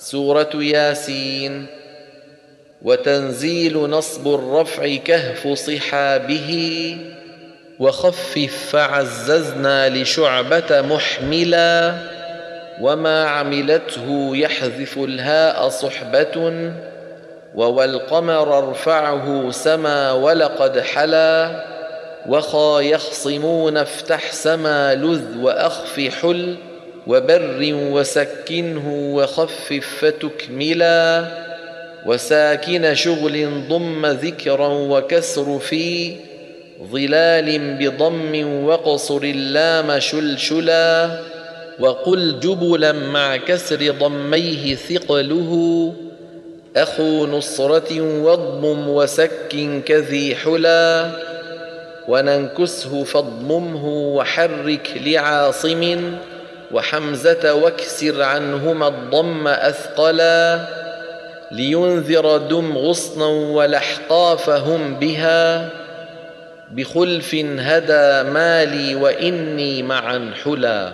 سورة ياسين. وتنزيل نصب الرفع كهف صحابه. وخفف فعززنا لشعبة محملا. وما عملته يحذف الهاء صحبة. ووالقمر ارفعه سما ولقد حلا. وخا يخصمون افتح سما لذ وأخف حل. وبر وسكنه وخفف فتكملا وساكن شغل ضم ذكرا وكسر في ظلال بضم وقصر اللام شلشلا وقل جبلا مع كسر ضميه ثقله أخو نصرة واضمم وسك كذي حلا وننكسه فاضممه وحرك لعاصم وحمزة واكسر عنهما الضم أثقلا لينذر دم غصنا ولاحقافهم بها بخلف هدى مالي وإني معا حلا